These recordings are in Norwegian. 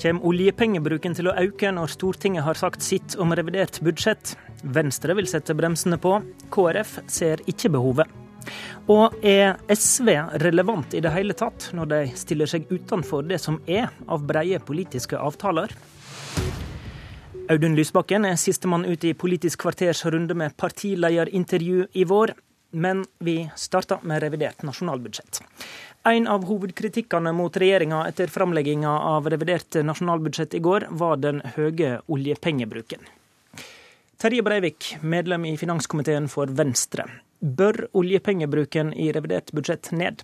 Kommer oljepengebruken til å øke når Stortinget har sagt sitt om revidert budsjett? Venstre vil sette bremsene på. KrF ser ikke behovet. Og er SV relevant i det hele tatt når de stiller seg utenfor det som er av breie politiske avtaler? Audun Lysbakken er sistemann ut i Politisk kvarters runde med partilederintervju i vår. Men vi starter med revidert nasjonalbudsjett. En av hovedkritikkene mot regjeringa etter framlegginga av revidert nasjonalbudsjett i går, var den høye oljepengebruken. Terje Breivik, medlem i finanskomiteen for Venstre. Bør oljepengebruken i revidert budsjett ned?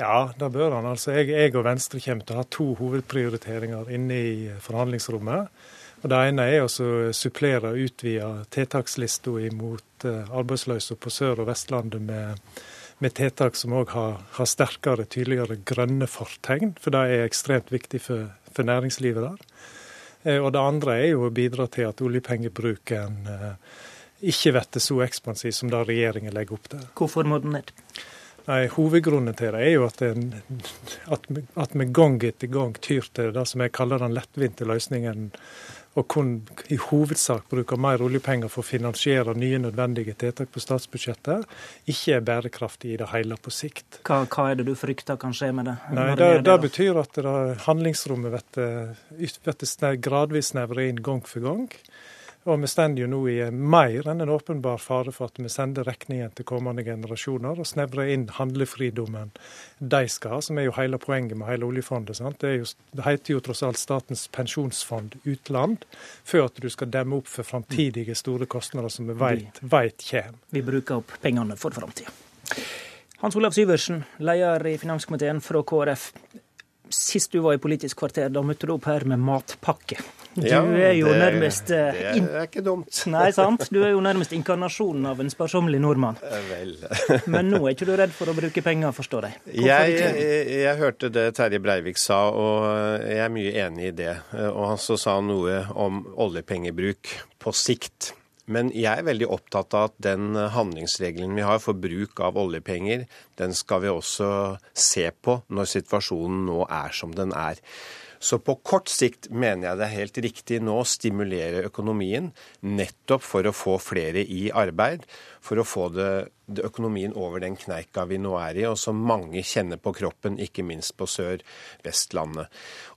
Ja, det bør han. Altså, jeg, jeg og Venstre kommer til å ha to hovedprioriteringer inne i forhandlingsrommet. Og Det ene er å supplere og utvide tiltakslista mot eh, arbeidsløse på Sør- og Vestlandet med, med tiltak som òg har, har, sterkere, tydeligere grønne fortegn, for det er ekstremt viktig for, for næringslivet der. Eh, og Det andre er jo å bidra til at oljepengebruken eh, ikke blir så ekspansiv som det regjeringen legger opp til. Hvorfor må den ned? Nei, Hovedgrunnen til det er jo at, en, at, vi, gang etter gang tyr til det som jeg kaller den lettvinte løsningen og kun i hovedsak bruker mer oljepenger for å finansiere nye nødvendige tiltak på statsbudsjettet, ikke er bærekraftig i det hele på sikt. Hva, hva er det du frykter kan skje med det? Nei, det, det, det betyr at det handlingsrommet blir gradvis snevret inn gang for gang. Og vi står jo nå i mer enn en åpenbar fare for at vi sender regningen til kommende generasjoner og snevrer inn handlefridommen de skal ha, som er jo hele poenget med hele oljefondet. Det, jo, det, heter jo tross alt Statens pensjonsfond utland, før at du skal demme opp for framtidige store kostnader som vi vet, vet kommer. Vi bruker opp pengene for framtida. Hans Olav Syversen, leder i finanskomiteen fra KrF. Sist du var i Politisk kvarter, da møtte du opp her med matpakke. Du ja, er jo det, nærmest Det er ikke dumt. Nei, sant? Du er jo nærmest inkarnasjonen av en sparsommelig nordmann. Eh, vel. Men nå er ikke du redd for å bruke penger, forstår jeg. Jeg, jeg, jeg, hørte det Terje Breivik sa, og jeg er mye enig i det. Og han så sa noe om oljepengebruk på sikt. Men jeg er veldig opptatt av at den handlingsregelen vi har for bruk av oljepenger, den skal vi også se på når situasjonen nå er som den er. Så på kort sikt mener jeg det er helt riktig nå å stimulere økonomien nettopp for å få flere i arbeid, for å få det, det økonomien over den kneika vi nå er i, og som mange kjenner på kroppen, ikke minst på Sør-Vestlandet.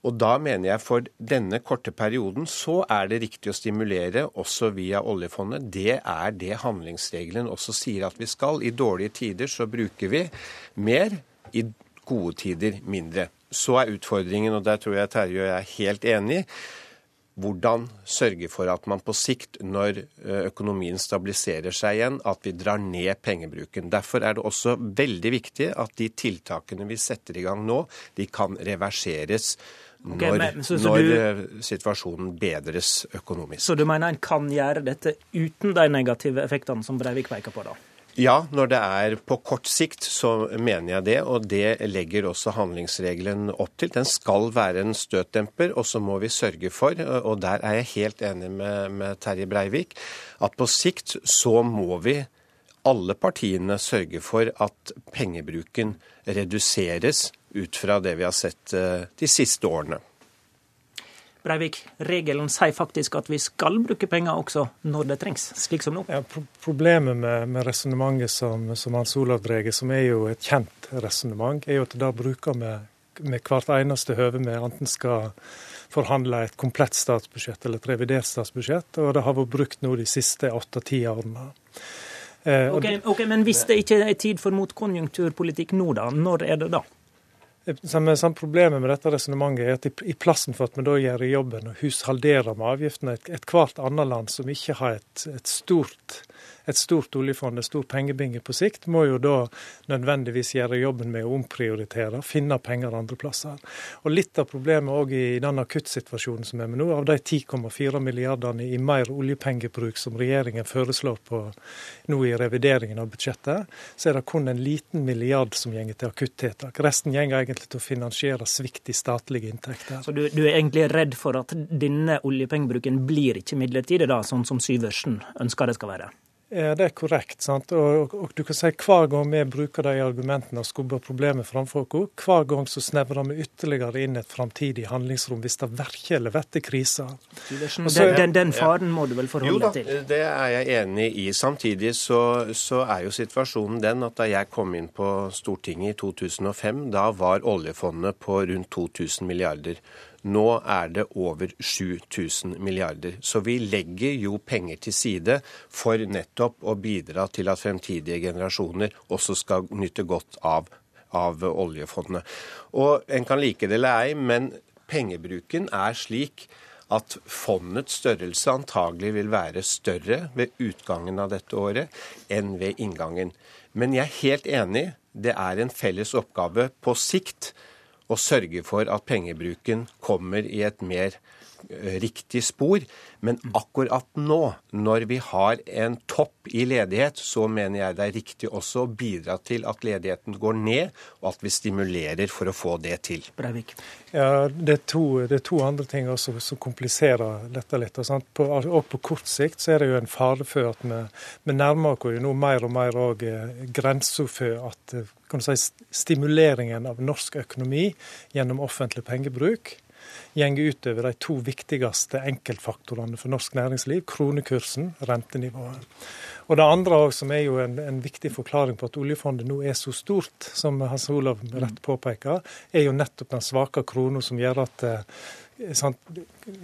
Og da mener jeg for denne korte perioden så er det riktig å stimulere også via oljefondet. Det er det handlingsregelen også sier at vi skal. I dårlige tider så bruker vi mer, i gode tider mindre. Så er utfordringen, og der tror jeg Terje og jeg er helt enig, hvordan sørge for at man på sikt, når eh, økonomien stabiliserer seg igjen, at vi drar ned pengebruken. Derfor er det også veldig viktig at de tiltakene vi setter i gang nå, de kan reverseres. Okay, når, men, så, så når du, eh, situasjonen bedres økonomisk. Så du mener en kan gjøre dette uten de negative effektene som Breivik peker på, da? Ja, når det er på kort sikt, så mener jeg det. Og det legger også handlingsregelen opp til. Den skal være en støtdemper, og så må vi sørge for, og der er jeg helt enig med, med Terje Breivik, at på sikt så må vi alle partiene sørge for at pengebruken reduseres ut fra det vi har sett eh, de siste årene. Breivik, regelen sier faktisk at vi skal bruke penger også når det trengs, slik som nå. Ja, pro problemet med, med resonnementet som, som Hans Olav drar, som er jo et kjent resonnement, er jo at da bruker vi med hvert eneste høve vi enten skal forhandle et komplett statsbudsjett eller et revidert statsbudsjett, og det har vært brukt nå de siste åtte-ti årene. Eh, okay, ok, Men hvis det ikke er tid for motkonjunkturpolitikk nå, da, når er det da? Samme, samme Problemet med dette resonnementet er at i, i, plassen for at vi da gjør jobben og hushalderer med avgiftene, et, ethvert annet land som ikke har et, et stort et stort oljefond, en stor pengebinge på sikt, må jo da nødvendigvis gjøre jobben med å omprioritere, finne penger andre plasser. Og Litt av problemet òg i den akuttsituasjonen som er med nå, av de 10,4 milliardene i mer oljepengebruk som regjeringen foreslår på nå i revideringen av budsjettet, så er det kun en liten milliard som går til akuttiltak. Resten går egentlig til å finansiere svikt i statlige inntekter. Så du, du er egentlig redd for at denne oljepengebruken blir ikke midlertidig, da, sånn som Syversen ønsker det skal være? Ja, Det er korrekt. sant? Og, og, du kan si Hver gang vi bruker de argumentene og skubber problemet framfor oss, hver gang så snevrer vi ytterligere inn et framtidig handlingsrom hvis det virkelig blir krise. Den, den, den, faren må du vel forholde deg til? Jo da, det er jeg enig i. Samtidig så, så, er jo situasjonen den at da jeg kom inn på Stortinget i 2005, da var oljefondet på rundt 2000 milliarder. Nå er det over 7000 milliarder. Så vi legger jo penger til side for nettopp å bidra til at fremtidige generasjoner også skal nyte godt av, av oljefondet. Og en kan like det eller ei, men pengebruken er slik at fondets størrelse antagelig vil være større ved utgangen av dette året enn ved inngangen. Men jeg er helt enig, det er en felles oppgave på sikt og sørge for at pengebruken kommer i et mer riktig spor. Men akkurat nå, når vi har en topp i ledighet, så mener jeg det er riktig også å bidra til at ledigheten går ned, og at vi stimulerer for å få det til. Breivik. Ja, det er, to, det er to andre ting også som kompliserer dette litt. Og på, og på kort sikt så er det jo en fare for at vi, vi nærmer oss jo nå mer og mer òg eh, grensa for at eh, kan du si, stimuleringen av norsk økonomi gjennom offentlig pengebruk går utover de to viktigste enkeltfaktorene for norsk næringsliv, kronekursen, rentenivået. Og Det andre som er jo en, en, viktig forklaring på at oljefondet nå er så stort, som Hans Olav rett påpeker, er jo nettopp den svake krona som gjør at eh, sant?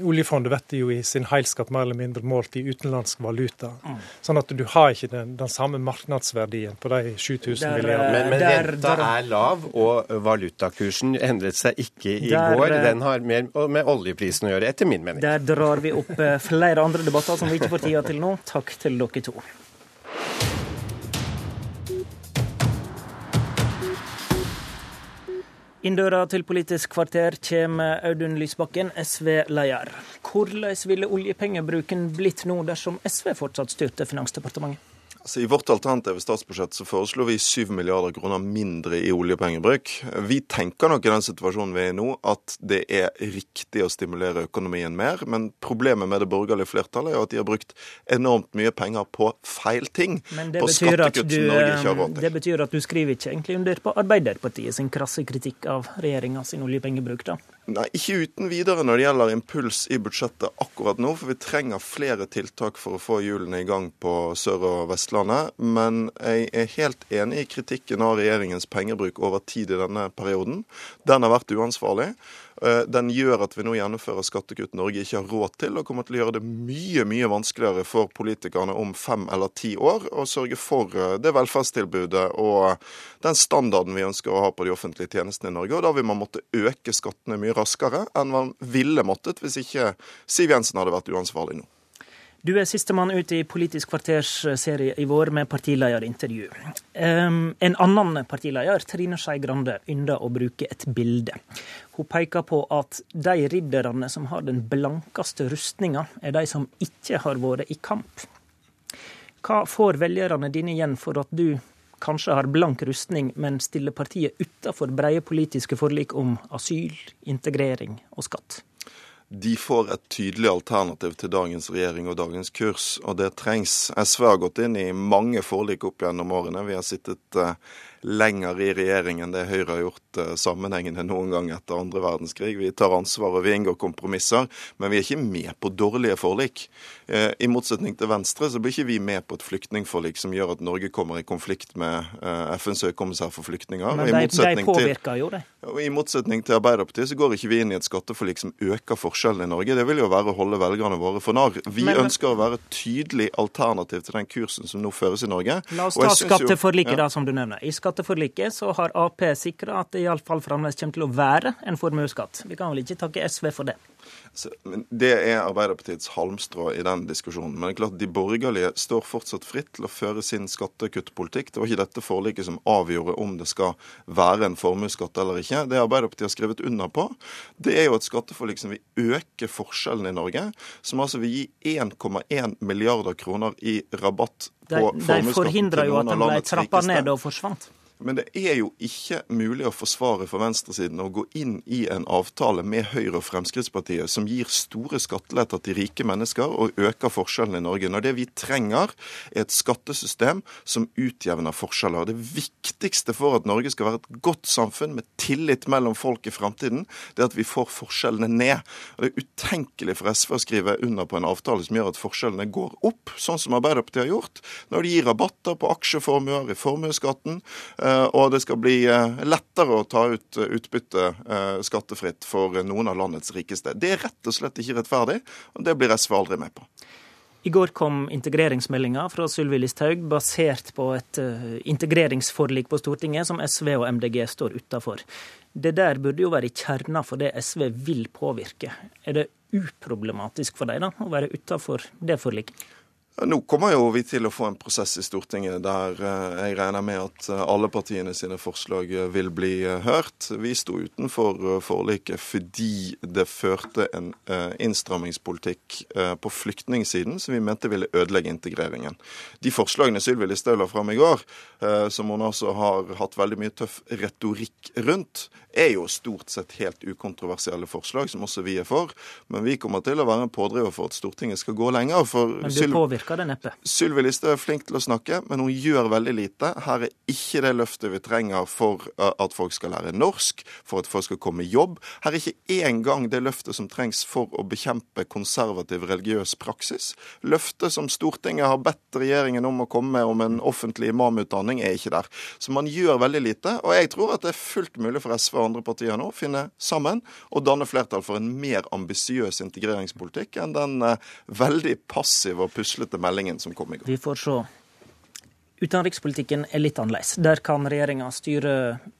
Oljefondet blir jo i sin heilskap mer eller mindre målt i utenlandsk valuta. Mm. Sånn at du har ikke den, den samme markedsverdien på de 7000 milliardene. Men, men der, renta der, er lav, og valutakursen endret seg ikke i der, går. Eh, den har mer med oljeprisen å gjøre, etter min mening. Der drar vi opp eh, flere andre debatter som vi ikke får tida til nå. Takk til dere to. Inn døra til Politisk kvarter kommer Audun Lysbakken, SV-leder. Hvordan ville oljepengebruken blitt nå dersom SV fortsatt styrte Finansdepartementet? Altså, I vårt alternative statsbudsjett så foreslo vi 7 milliarder kroner mindre i oljepengebruk. Vi tenker nok i den situasjonen vi er i nå, at det er riktig å stimulere økonomien mer. Men problemet med det borgerlige flertallet er jo at de har brukt enormt mye penger på feil ting. på skattekutt som Norge ikke har råd til. Det betyr at du skriver ikke egentlig under på Arbeiderpartiet sin krasse kritikk av regjeringa sin oljepengebruk, da? Nei, ikke uten videre når det gjelder impuls i budsjettet akkurat nå, for vi trenger flere tiltak for å få hjulene i gang på Sør- og Vestlandet. Men jeg er helt enig i kritikken av regjeringens pengebruk over tid i denne perioden. Den har vært uansvarlig. Eh, den gjør at vi nå gjennomfører skattekutt Norge ikke har råd til, og kommer til å gjøre det mye mye vanskeligere for politikerne om fem eller ti år å sørge for eh, det velferdstilbudet og den standarden vi ønsker å ha på de offentlige tjenestene i Norge. Og da vil man måtte øke skattene mye raskere enn man ville måttet hvis ikke Siv Jensen hadde vært uansvarlig nå. Du er sistemann ut i Politisk kvarters serie i vår med partilederintervju. En annen partileder, Trine Skei Grande, ynder å bruke et bilde. Hun peker på at de ridderne som har den blankeste rustninga, er de som ikke har vært i kamp. Hva får velgerne dine igjen for at du kanskje har blank rustning, men stiller partiet utafor brede politiske forlik om asyl, integrering og skatt? De får et tydelig alternativ til dagens regjering og dagens kurs, og det trengs. SV har gått inn i mange forlik opp gjennom årene. Vi har sittet uh, lenger i regjering enn det Høyre har gjort uh, sammenhengende noen gang etter andre verdenskrig. Vi tar ansvar og vi inngår kompromisser, men vi er ikke med på dårlige forlik. Uh, I motsetning til Venstre så blir ikke vi med på et flyktningforlik som gjør at Norge kommer i konflikt med FNs høykommissær for flyktninger. Men de, de påvirker jo det. I motsetning til Arbeiderpartiet så går ikke vi inn i et skatteforlik som øker forskjellene i Norge. Det vil jo være å holde velgerne våre for narr. Vi men, ønsker å være et tydelig alternativ til den kursen som nå føres i Norge. La oss ta skatteforliket, ja. da, som du nevner. I skatteforliket så har Ap sikra at det iallfall fremdeles kommer til å være en formuesskatt. Vi kan vel ikke takke SV for det? Det er Arbeiderpartiets halmstrå i den diskusjonen. Men det er klart de borgerlige står fortsatt fritt til å føre sin skattekuttpolitikk. Det var ikke dette forliket som avgjorde om det skal være en formuesskatt eller ikke. Det Arbeiderpartiet har skrevet under på, det er jo et skatteforlik som vil øke forskjellene i Norge. Som altså vil gi 1,1 milliarder kroner i rabatt på formuesskatten. De forhindra jo at den ble trappa ned og forsvant. Men det er jo ikke mulig å forsvare for venstresiden å gå inn i en avtale med Høyre og Fremskrittspartiet som gir store skatteletter til rike mennesker og øker forskjellene i Norge, når det vi trenger er et skattesystem som utjevner forskjeller. Det viktigste for at Norge skal være et godt samfunn med tillit mellom folk i framtiden, det er at vi får forskjellene ned. Og Det er utenkelig for SV å skrive under på en avtale som gjør at forskjellene går opp, sånn som Arbeiderpartiet har gjort, når de gir rabatter på aksjeformuer i formuesskatten Eh, og det skal bli eh, lettere å ta ut eh, utbytte skattefritt for noen av landets rikeste. Det er rett og slett ikke rettferdig, og det blir SV aldri med på. I går kom integreringsmeldinga fra Sylvi Listhaug, basert på et integreringsforlik på Stortinget som SV og MDG står utafor. Det der burde jo være i kjerna for det SV vil påvirke. Er det uproblematisk for dem da, å være utafor det forliket? Nå kommer jo vi til å få en prosess i Stortinget der eh, jeg regner med at eh, alle partiene sine forslag eh, vil bli hørt. Vi sto utenfor forliket fordi det førte en innstrammingspolitikk på flyktningsiden som vi mente ville ødelegge integreringen. De forslagene Sylvi Listhaug la fram i går, som hun altså har hatt veldig mye tøff retorikk rundt, er jo stort sett helt ukontroversielle forslag, som også vi er for. Men vi kommer til å være en pådriver for at Stortinget skal gå lenger. For men du påvirker det neppe? Sylvi Listhaug er flink til å snakke, men hun gjør veldig lite. Her er ikke det løftet vi trenger for at folk skal lære norsk, for at folk skal komme i jobb. Her er ikke engang det løftet som trengs for å bekjempe konservativ religiøs praksis. Løftet som Stortinget har bedt regjeringen om å komme med om en offentlig imamutdanning, er ikke der. Så man gjør veldig lite. Og jeg tror at det er fullt mulig for SV og andre partier nå å finne sammen og danne flertall for en mer ambisiøs integreringspolitikk enn den eh, veldig passive og puslete meldingen som kom i går. Vi får se. Utenrikspolitikken er litt annerledes. Der kan regjeringa styre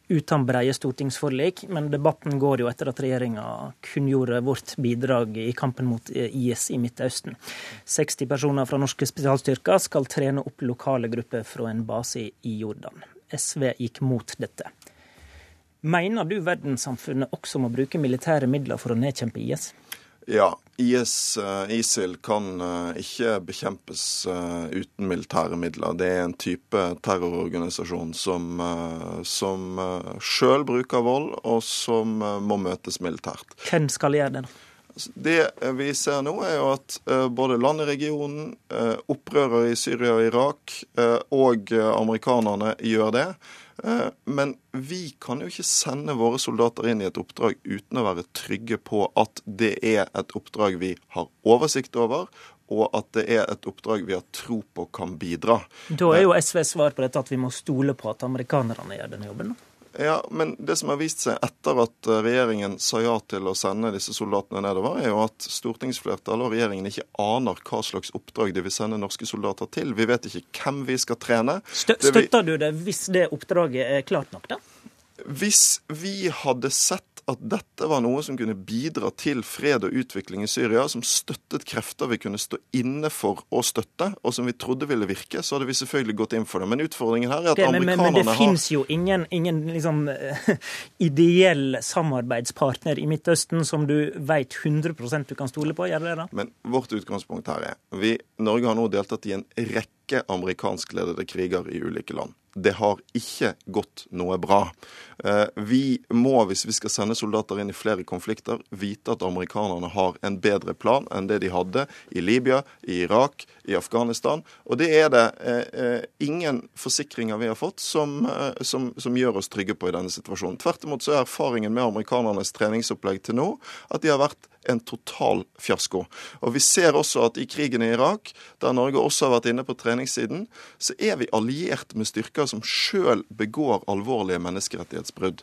uten brede stortingsforlik, men debatten går jo etter at regjeringa kunngjorde vårt bidrag i kampen mot IS i Midtøsten. 60 personer fra norske spesialstyrker skal trene opp lokale grupper fra en base i Jordan. SV gikk mot dette. Mener du verdenssamfunnet også må bruke militære midler for å nedkjempe IS? Ja, IS, eh, ISIL kan eh, ikke bekjempes eh, uten militære midler. Det er en type terrororganisasjon som, som sjøl bruker vold, og som må møtes militært. Hvem skal gjøre det? da? Altså, det vi ser nå, er jo at både land i regionen, opprørere i Syria og Irak og amerikanerne gjør det. Eh, men vi kan jo ikke sende våre soldater inn i et oppdrag uten å være trygge på at det er et oppdrag vi har oversikt over, og at det er et oppdrag vi har tro på kan bidra. Da er jo SVs svar på dette at vi må stole på at amerikanerne gjør denne jobben? da? Ja, men det som har vist seg etter at eh, regjeringen sa ja til å sende disse soldatene nedover, er jo at stortingsflertallet og regjeringen ikke aner hva slags oppdrag de vil sende norske soldater til. Vi vet ikke hvem vi skal trene. Støtter du det hvis det oppdraget er klart nok, da? Hvis vi hadde sett at dette var noe som kunne bidra til fred og utvikling i Syria, som støttet krefter vi kunne stå inne for å støtte, og som vi trodde ville virke, så hadde vi selvfølgelig gått inn for det. Men utfordringen her er at det, amerikanerne har Men, men det finnes jo ingen, ingen liksom, ideell samarbeidspartner i Midtøsten som du vet 100% du kan stole på, gjør det da? Men vårt utgangspunkt her er vi, Norge har nå deltatt i en rekke amerikanskledede kriger i ulike land det har ikke gått noe bra. Eh, vi må, hvis vi skal sende soldater inn i flere konflikter, vite at amerikanerne har en bedre plan enn det de hadde i Libya, i Irak, i Afghanistan. Og det er det eh, eh, ingen forsikringer vi har fått som, som, som, gjør oss trygge på i denne situasjonen. Tvert imot så er erfaringen med amerikanernes treningsopplegg til nå at de har vært en total fiasko. Og Vi ser også at i krigen i Irak, der Norge også har vært inne på treningssiden, så er vi alliert med styrker som sjøl begår alvorlige menneskerettighetsbrudd.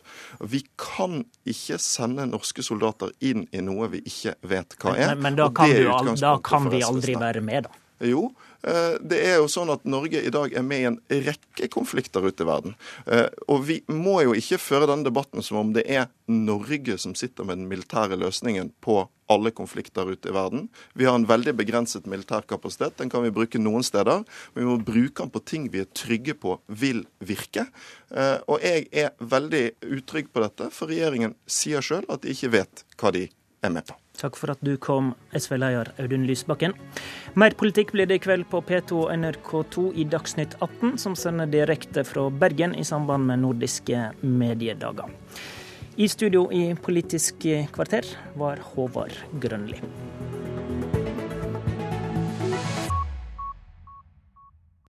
Vi kan ikke sende norske soldater inn i noe vi ikke vet hva er. Men, men da kan, vi, da kan vi aldri være med, da? Jo, Eh, det er jo sånn at Norge i dag er med i en rekke konflikter ute i verden. Eh, og vi må jo ikke føre denne debatten som om det er Norge som sitter med den militære løsningen på alle konflikter ute i verden. Vi har en veldig begrenset militær kapasitet. Den kan vi bruke noen steder. Men vi må bruke den på ting vi er trygge på vil virke. Eh, og jeg er veldig utrygg på dette, for regjeringen sier sjøl at de ikke vet hva de er med på. Takk for at du kom, SV-leder Audun Lysbakken. Mer politikk blir det i kveld på P2 og NRK2 i Dagsnytt 18, som sender direkte fra Bergen i samband med nordiske mediedager. I studio i Politisk kvarter var Håvard Grønli.